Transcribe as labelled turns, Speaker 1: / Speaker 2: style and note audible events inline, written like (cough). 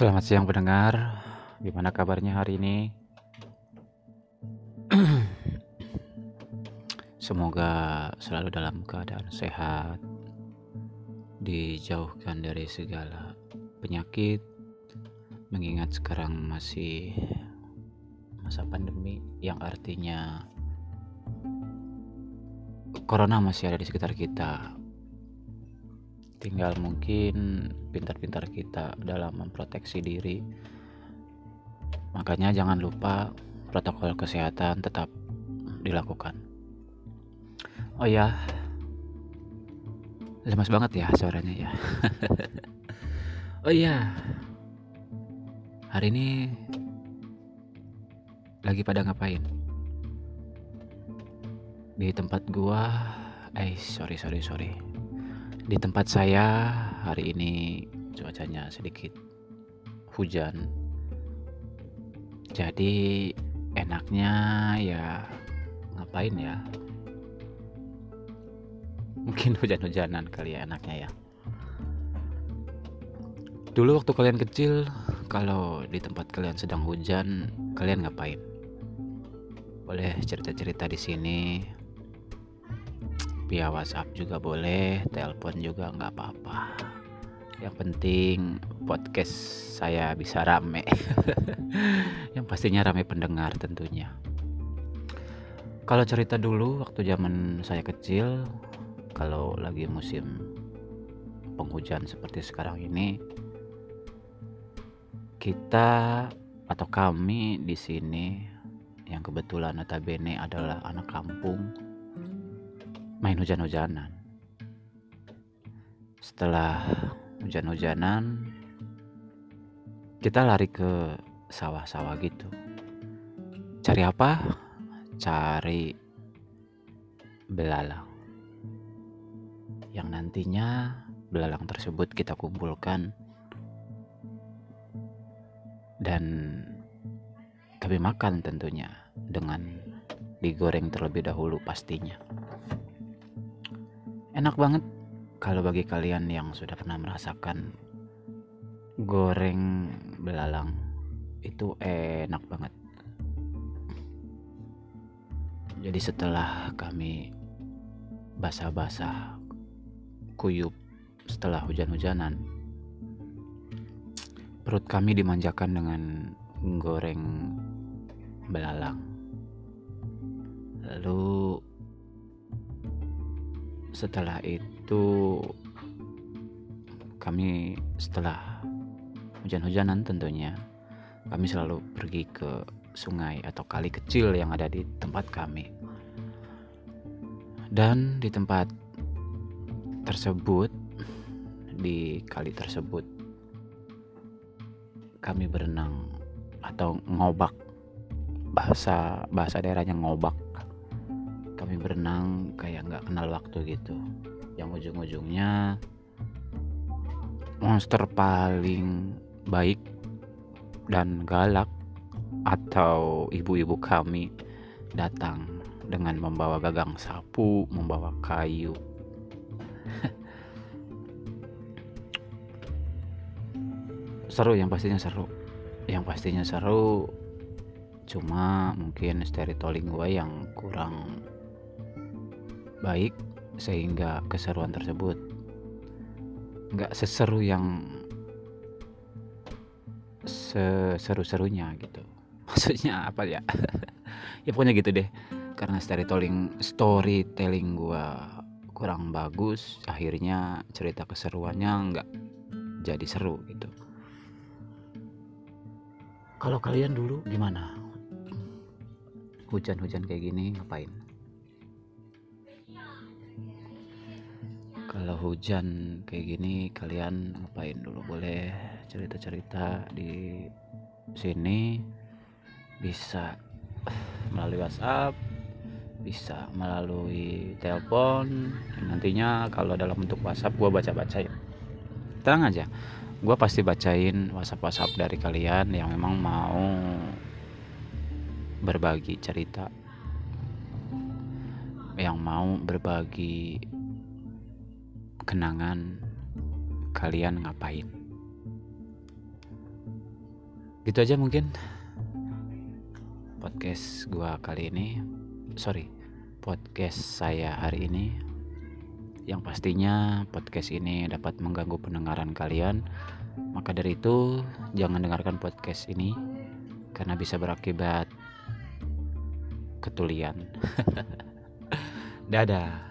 Speaker 1: Selamat siang pendengar, gimana kabarnya hari ini? (clears throat) Semoga selalu dalam keadaan sehat, dijauhkan dari segala penyakit, mengingat sekarang masih masa pandemi yang artinya corona masih ada di sekitar kita tinggal mungkin pintar-pintar kita dalam memproteksi diri. Makanya jangan lupa protokol kesehatan tetap dilakukan. Oh ya lemas banget ya suaranya ya. (laughs) Oh iya hari ini lagi pada ngapain? Di tempat gua eh sorry sorry sorry di tempat saya hari ini cuacanya sedikit hujan. Jadi enaknya ya ngapain ya? Mungkin (laughs) hujan-hujanan kali ya enaknya ya. Dulu waktu kalian kecil, kalau di tempat kalian sedang hujan, kalian ngapain? Boleh cerita-cerita di sini via WhatsApp juga boleh, telepon juga nggak apa-apa. Yang penting podcast saya bisa rame. (laughs) Yang pastinya rame pendengar tentunya. Kalau cerita dulu waktu zaman saya kecil, kalau lagi musim penghujan seperti sekarang ini, kita atau kami di sini yang kebetulan notabene adalah anak kampung main hujan-hujanan. Setelah hujan-hujanan, kita lari ke sawah-sawah gitu. Cari apa? Cari belalang. Yang nantinya belalang tersebut kita kumpulkan dan kami makan tentunya dengan digoreng terlebih dahulu pastinya. Enak banget kalau bagi kalian yang sudah pernah merasakan goreng belalang itu enak banget. Jadi setelah kami basah-basah kuyup setelah hujan-hujanan perut kami dimanjakan dengan goreng belalang. Lalu setelah itu kami setelah hujan-hujanan tentunya kami selalu pergi ke sungai atau kali kecil yang ada di tempat kami. Dan di tempat tersebut di kali tersebut kami berenang atau ngobak. Bahasa bahasa daerahnya ngobak kami berenang kayak nggak kenal waktu gitu yang ujung-ujungnya monster paling baik dan galak atau ibu-ibu kami datang dengan membawa gagang sapu, membawa kayu. (laughs) seru yang pastinya seru. Yang pastinya seru cuma mungkin storytelling gue yang kurang baik sehingga keseruan tersebut nggak seseru yang seseru-serunya gitu. (laughs) Maksudnya apa ya? (laughs) Ya pokoknya gitu deh. Karena storytelling storytelling gua kurang bagus akhirnya cerita keseruannya nggak jadi seru gitu. Kalau kalian dulu gimana? Hujan-hujan kayak gini ngapain hujan kayak gini kalian ngapain dulu? Boleh cerita-cerita di sini? Bisa melalui WhatsApp bisa melalui telepon. Nantinya kalau dalam bentuk WhatsApp gue baca-baca ya tenang aja gue pasti bacain WhatsApp WhatsApp dari kalian yang memang mau berbagi cerita. Yang mau berbagi kenangan kalian ngapain? Gitu aja mungkin podcast gua kali ini. Sorry podcast saya hari ini. Yang pastinya podcast ini dapat mengganggu pendengaran kalian. Maka dari itu jangan dengarkan podcast ini karena bisa berakibat ketulian. (laughs) Dadah